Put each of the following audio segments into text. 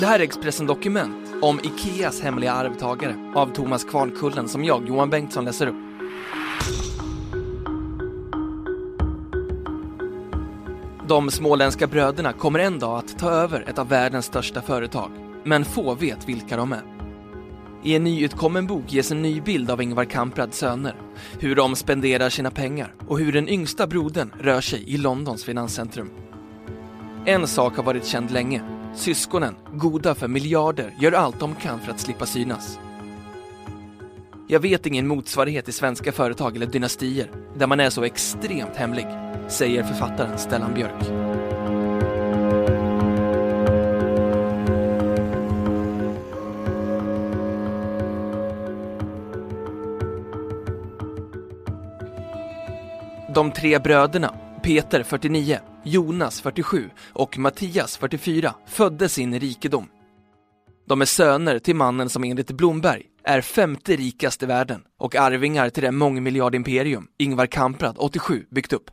Det här är Expressen Dokument om Ikeas hemliga arvtagare av Thomas Kvarnkullen som jag, Johan Bengtsson, läser upp. De småländska bröderna kommer en dag att ta över ett av världens största företag, men få vet vilka de är. I en nyutkommen bok ges en ny bild av Ingvar Kamprads söner, hur de spenderar sina pengar och hur den yngsta brodern rör sig i Londons finanscentrum. En sak har varit känd länge. Syskonen, goda för miljarder, gör allt de kan för att slippa synas. Jag vet ingen motsvarighet i svenska företag eller dynastier där man är så extremt hemlig, säger författaren Stellan Björk. De tre bröderna, Peter 49, Jonas 47 och Mattias 44, föddes in i rikedom. De är söner till mannen som enligt Blomberg är femte rikast i världen och arvingar till det mångmiljardimperium Ingvar Kamprad 87 byggt upp.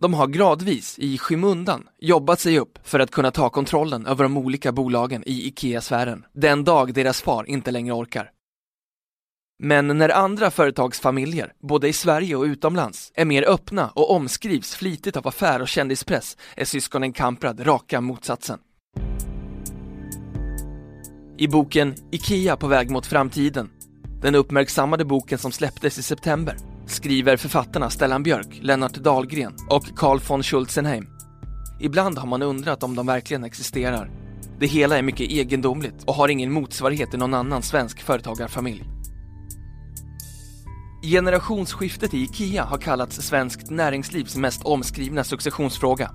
De har gradvis, i skymundan, jobbat sig upp för att kunna ta kontrollen över de olika bolagen i IKEA-sfären den dag deras far inte längre orkar. Men när andra företagsfamiljer, både i Sverige och utomlands, är mer öppna och omskrivs flitigt av affär och kändispress är syskonen Kamprad raka motsatsen. I boken Ikea på väg mot framtiden, den uppmärksammade boken som släpptes i september, skriver författarna Stellan Björk, Lennart Dahlgren och Carl von Schulzenheim. Ibland har man undrat om de verkligen existerar. Det hela är mycket egendomligt och har ingen motsvarighet i någon annan svensk företagarfamilj. Generationsskiftet i IKEA har kallats svenskt näringslivs mest omskrivna successionsfråga.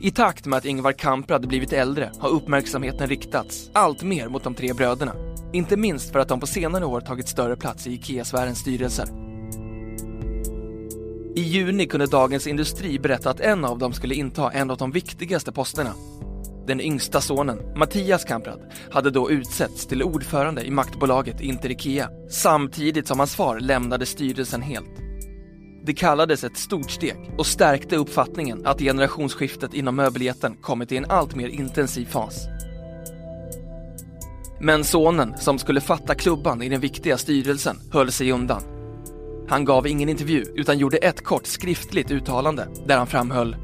I takt med att Ingvar Kamprad blivit äldre har uppmärksamheten riktats allt mer mot de tre bröderna. Inte minst för att de på senare år tagit större plats i IKEA-sfärens styrelser. I juni kunde Dagens Industri berätta att en av dem skulle inta en av de viktigaste posterna. Den yngsta sonen, Mattias Kamprad, hade då utsetts till ordförande i maktbolaget Inter Ikea, samtidigt som hans far lämnade styrelsen helt. Det kallades ett stort steg och stärkte uppfattningen att generationsskiftet inom möbeljätten kommit i en allt mer intensiv fas. Men sonen, som skulle fatta klubban i den viktiga styrelsen, höll sig undan. Han gav ingen intervju utan gjorde ett kort skriftligt uttalande där han framhöll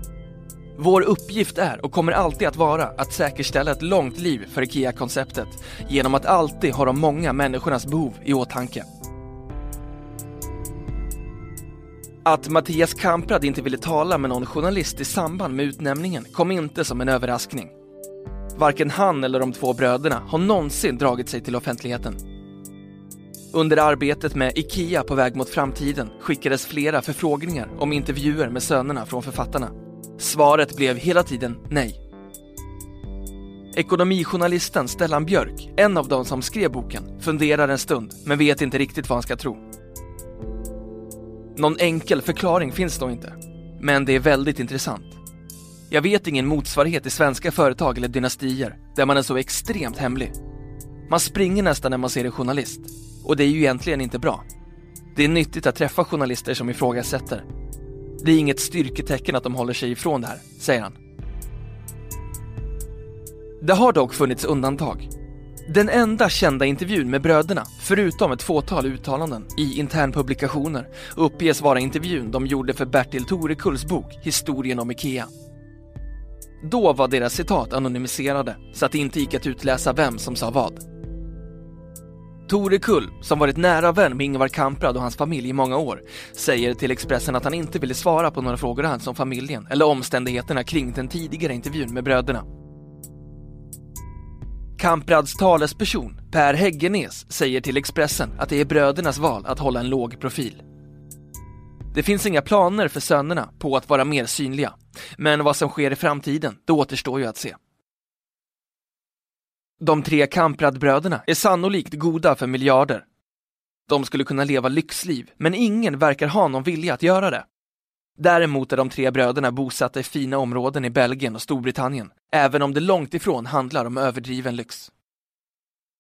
vår uppgift är och kommer alltid att vara att säkerställa ett långt liv för IKEA-konceptet genom att alltid ha de många människornas behov i åtanke. Att Mattias Kamprad inte ville tala med någon journalist i samband med utnämningen kom inte som en överraskning. Varken han eller de två bröderna har någonsin dragit sig till offentligheten. Under arbetet med IKEA på väg mot framtiden skickades flera förfrågningar om intervjuer med sönerna från författarna. Svaret blev hela tiden nej. Ekonomijournalisten Stellan Björk, en av de som skrev boken, funderar en stund men vet inte riktigt vad han ska tro. Någon enkel förklaring finns då inte, men det är väldigt intressant. Jag vet ingen motsvarighet i svenska företag eller dynastier där man är så extremt hemlig. Man springer nästan när man ser en journalist och det är ju egentligen inte bra. Det är nyttigt att träffa journalister som ifrågasätter det är inget styrketecken att de håller sig ifrån det här, säger han. Det har dock funnits undantag. Den enda kända intervjun med bröderna, förutom ett fåtal uttalanden i internpublikationer, uppges vara intervjun de gjorde för Bertil Torekulls bok Historien om IKEA. Då var deras citat anonymiserade, så att det inte gick att utläsa vem som sa vad. Tore Kull, som varit nära vän med Ingvar Kamprad och hans familj i många år, säger till Expressen att han inte ville svara på några frågor alls om familjen eller omständigheterna kring den tidigare intervjun med bröderna. Kamprads talesperson, Per Häggenes, säger till Expressen att det är brödernas val att hålla en låg profil. Det finns inga planer för sönerna på att vara mer synliga. Men vad som sker i framtiden, det återstår ju att se. De tre Kamprad-bröderna är sannolikt goda för miljarder. De skulle kunna leva lyxliv, men ingen verkar ha någon vilja att göra det. Däremot är de tre bröderna bosatta i fina områden i Belgien och Storbritannien, även om det långt ifrån handlar om överdriven lyx.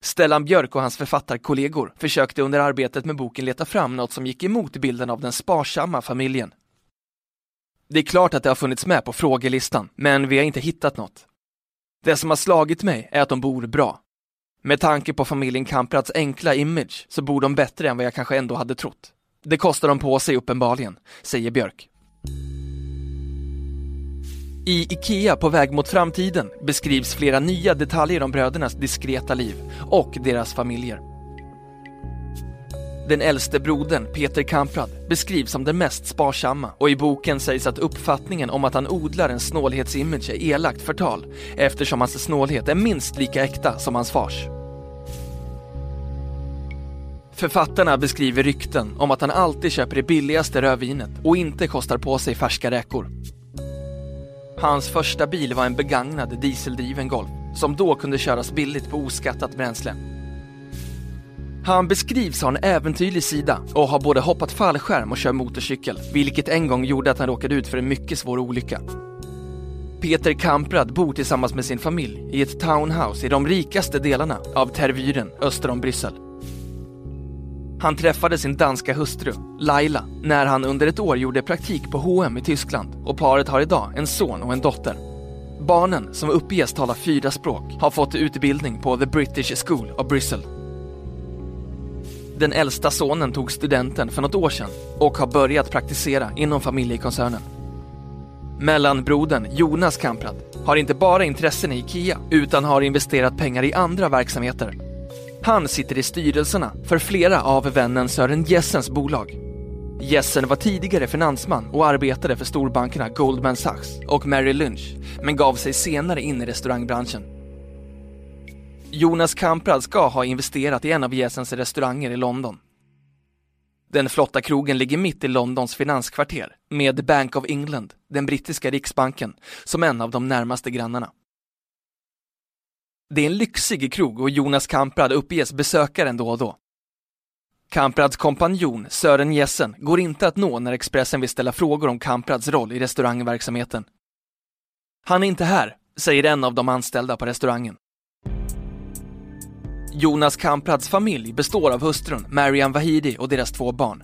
Stellan Björk och hans författarkollegor försökte under arbetet med boken leta fram något som gick emot bilden av den sparsamma familjen. Det är klart att det har funnits med på frågelistan, men vi har inte hittat något. Det som har slagit mig är att de bor bra. Med tanke på familjen Kamprads enkla image så bor de bättre än vad jag kanske ändå hade trott. Det kostar de på sig uppenbarligen, säger Björk. I IKEA på väg mot framtiden beskrivs flera nya detaljer om brödernas diskreta liv och deras familjer. Den äldste brodern, Peter Kamprad, beskrivs som den mest sparsamma och i boken sägs att uppfattningen om att han odlar en snålhetsimage är elakt förtal eftersom hans snålhet är minst lika äkta som hans fars. Författarna beskriver rykten om att han alltid köper det billigaste rödvinet och inte kostar på sig färska räkor. Hans första bil var en begagnad dieseldriven Golf som då kunde köras billigt på oskattat bränsle. Han beskrivs ha en äventyrlig sida och har både hoppat fallskärm och kör motorcykel, vilket en gång gjorde att han råkade ut för en mycket svår olycka. Peter Kamprad bor tillsammans med sin familj i ett townhouse i de rikaste delarna av Tervyren öster om Bryssel. Han träffade sin danska hustru, Laila, när han under ett år gjorde praktik på H&M i Tyskland och paret har idag en son och en dotter. Barnen, som uppges tala fyra språk, har fått utbildning på The British School of Bryssel. Den äldsta sonen tog studenten för något år sedan och har börjat praktisera inom familjekoncernen. Mellanbrodern Jonas Kamprad har inte bara intressen i IKEA utan har investerat pengar i andra verksamheter han sitter i styrelserna för flera av vännen Sören Jessens bolag. Jessen var tidigare finansman och arbetade för storbankerna Goldman Sachs och Merrill Lynch, men gav sig senare in i restaurangbranschen. Jonas Kamprad ska ha investerat i en av Jessens restauranger i London. Den flotta krogen ligger mitt i Londons finanskvarter med Bank of England, den brittiska riksbanken, som en av de närmaste grannarna. Det är en lyxig krog och Jonas Kamprad uppges besöka den då och då. Kamprads kompanjon Sören Jessen går inte att nå när Expressen vill ställa frågor om Kamprads roll i restaurangverksamheten. Han är inte här, säger en av de anställda på restaurangen. Jonas Kamprads familj består av hustrun Marian Vahidi och deras två barn.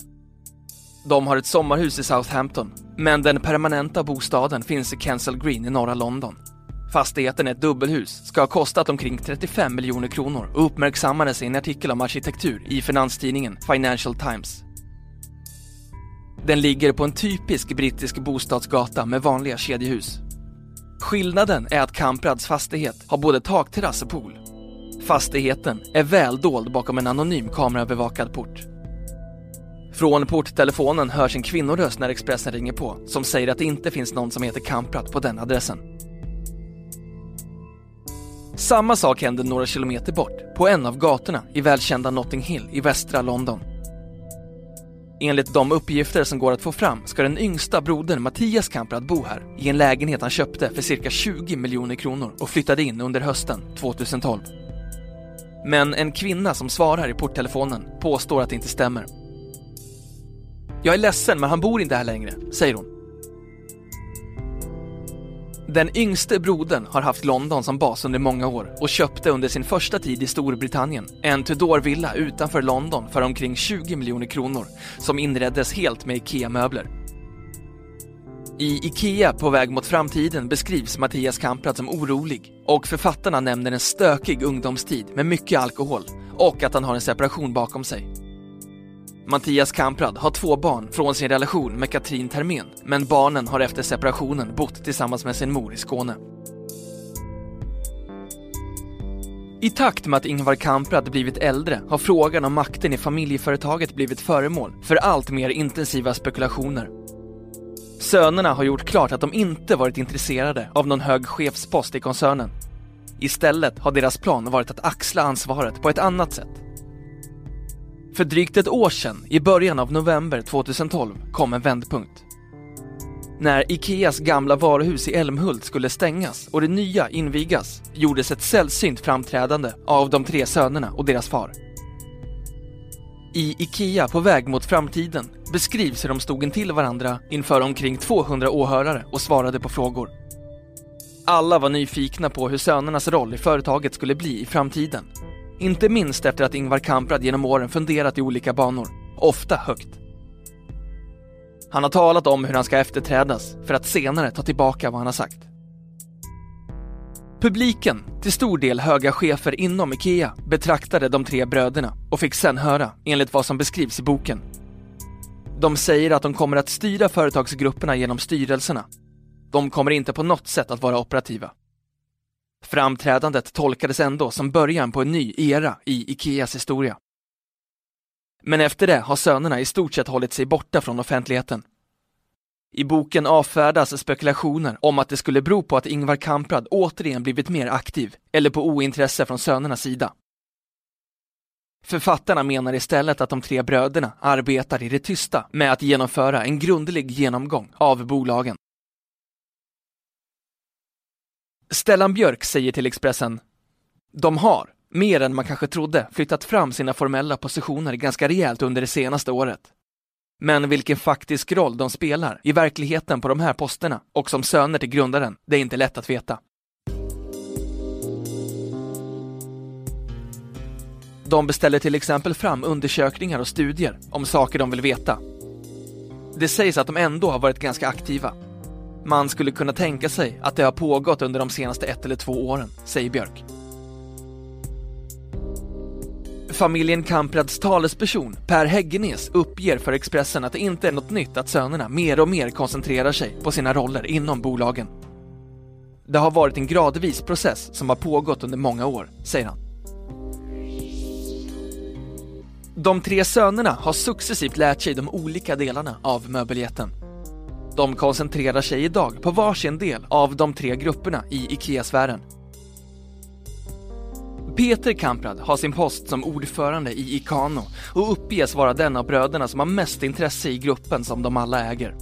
De har ett sommarhus i Southampton, men den permanenta bostaden finns i Kensal Green i norra London. Fastigheten är ett dubbelhus, ska ha kostat omkring 35 miljoner kronor och uppmärksammades i en artikel om arkitektur i finanstidningen Financial Times. Den ligger på en typisk brittisk bostadsgata med vanliga kedjehus. Skillnaden är att Kamprads fastighet har både takterrass och pool. Fastigheten är väldold bakom en anonym kamerabevakad port. Från porttelefonen hörs en kvinnoröst när Expressen ringer på som säger att det inte finns någon som heter Kamprad på den adressen. Samma sak händer några kilometer bort, på en av gatorna i välkända Notting Hill i västra London. Enligt de uppgifter som går att få fram ska den yngsta brodern Mattias Kamprad bo här i en lägenhet han köpte för cirka 20 miljoner kronor och flyttade in under hösten 2012. Men en kvinna som svarar i porttelefonen påstår att det inte stämmer. Jag är ledsen men han bor inte här längre, säger hon. Den yngste brodern har haft London som bas under många år och köpte under sin första tid i Storbritannien en Tudor-villa utanför London för omkring 20 miljoner kronor som inreddes helt med IKEA-möbler. I IKEA på väg mot framtiden beskrivs Mattias Kamprad som orolig och författarna nämner en stökig ungdomstid med mycket alkohol och att han har en separation bakom sig. Mattias Kamprad har två barn från sin relation med Katrin Termen, men barnen har efter separationen bott tillsammans med sin mor i Skåne. I takt med att Ingvar Kamprad blivit äldre har frågan om makten i familjeföretaget blivit föremål för allt mer intensiva spekulationer. Sönerna har gjort klart att de inte varit intresserade av någon hög chefspost i koncernen. Istället har deras plan varit att axla ansvaret på ett annat sätt för drygt ett år sedan, i början av november 2012, kom en vändpunkt. När Ikeas gamla varuhus i Älmhult skulle stängas och det nya invigas gjordes ett sällsynt framträdande av de tre sönerna och deras far. I Ikea på väg mot framtiden beskrivs hur de stod intill varandra inför omkring 200 åhörare och svarade på frågor. Alla var nyfikna på hur sönernas roll i företaget skulle bli i framtiden. Inte minst efter att Ingvar Kamprad genom åren funderat i olika banor, ofta högt. Han har talat om hur han ska efterträdas för att senare ta tillbaka vad han har sagt. Publiken, till stor del höga chefer inom IKEA, betraktade de tre bröderna och fick sen höra, enligt vad som beskrivs i boken. De säger att de kommer att styra företagsgrupperna genom styrelserna. De kommer inte på något sätt att vara operativa. Framträdandet tolkades ändå som början på en ny era i Ikeas historia. Men efter det har sönerna i stort sett hållit sig borta från offentligheten. I boken avfärdas spekulationer om att det skulle bero på att Ingvar Kamprad återigen blivit mer aktiv eller på ointresse från sönernas sida. Författarna menar istället att de tre bröderna arbetar i det tysta med att genomföra en grundlig genomgång av bolagen. Stellan Björk säger till Expressen De har, mer än man kanske trodde, flyttat fram sina formella positioner ganska rejält under det senaste året. Men vilken faktisk roll de spelar i verkligheten på de här posterna och som söner till grundaren, det är inte lätt att veta. De beställer till exempel fram undersökningar och studier om saker de vill veta. Det sägs att de ändå har varit ganska aktiva. Man skulle kunna tänka sig att det har pågått under de senaste ett eller två åren, säger Björk. Familjen Kamprads talesperson Per Häggenes uppger för Expressen att det inte är något nytt att sönerna mer och mer koncentrerar sig på sina roller inom bolagen. Det har varit en gradvis process som har pågått under många år, säger han. De tre sönerna har successivt lärt sig de olika delarna av möbeljätten. De koncentrerar sig idag på varsin del av de tre grupperna i IKEA-sfären Peter Kamprad har sin post som ordförande i Ikano och uppges vara den av bröderna som har mest intresse i gruppen som de alla äger.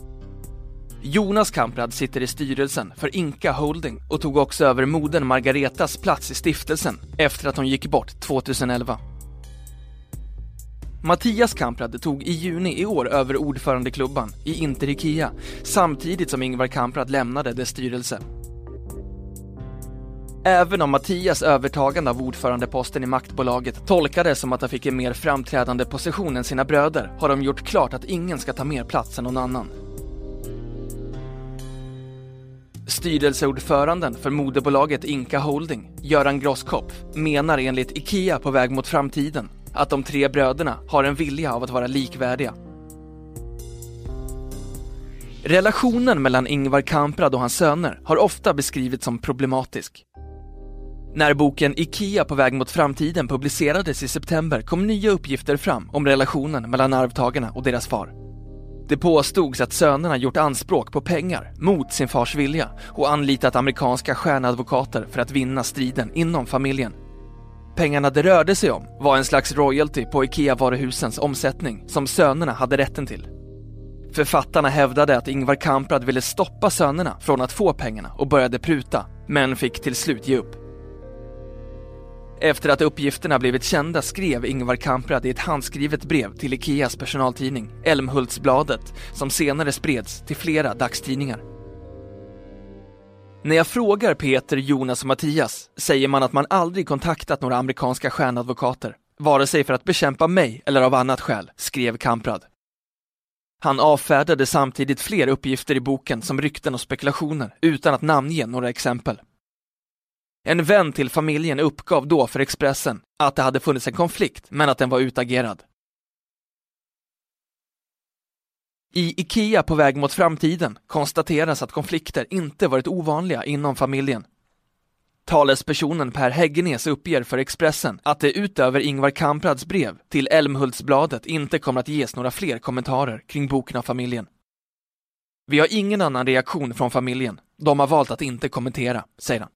Jonas Kamprad sitter i styrelsen för Inka Holding och tog också över modern Margaretas plats i stiftelsen efter att hon gick bort 2011. Mattias Kamprad tog i juni i år över ordförandeklubban i Inter Ikea samtidigt som Ingvar Kamprad lämnade dess styrelse. Även om Mattias övertagande av ordförandeposten i maktbolaget tolkades som att han fick en mer framträdande position än sina bröder har de gjort klart att ingen ska ta mer plats än någon annan. Styrelseordföranden för moderbolaget Inka Holding, Göran Grosskopf, menar enligt IKEA på väg mot framtiden att de tre bröderna har en vilja av att vara likvärdiga. Relationen mellan Ingvar Kamprad och hans söner har ofta beskrivits som problematisk. När boken IKEA på väg mot framtiden publicerades i september kom nya uppgifter fram om relationen mellan arvtagarna och deras far. Det påstods att sönerna gjort anspråk på pengar mot sin fars vilja och anlitat amerikanska stjärnadvokater för att vinna striden inom familjen. Pengarna det rörde sig om var en slags royalty på IKEA-varuhusens omsättning som sönerna hade rätten till. Författarna hävdade att Ingvar Kamprad ville stoppa sönerna från att få pengarna och började pruta, men fick till slut ge upp. Efter att uppgifterna blivit kända skrev Ingvar Kamprad i ett handskrivet brev till Ikeas personaltidning, Älmhultsbladet, som senare spreds till flera dagstidningar. När jag frågar Peter, Jonas och Mattias säger man att man aldrig kontaktat några amerikanska stjärnadvokater, vare sig för att bekämpa mig eller av annat skäl, skrev Kamprad. Han avfärdade samtidigt fler uppgifter i boken som rykten och spekulationer utan att namnge några exempel. En vän till familjen uppgav då för Expressen att det hade funnits en konflikt men att den var utagerad. I IKEA på väg mot framtiden konstateras att konflikter inte varit ovanliga inom familjen. Talespersonen Per Häggenes uppger för Expressen att det utöver Ingvar Kamprads brev till Älmhultsbladet inte kommer att ges några fler kommentarer kring boken av familjen. Vi har ingen annan reaktion från familjen. De har valt att inte kommentera, säger han.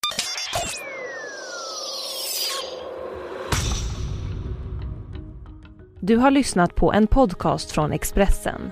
Du har lyssnat på en podcast från Expressen.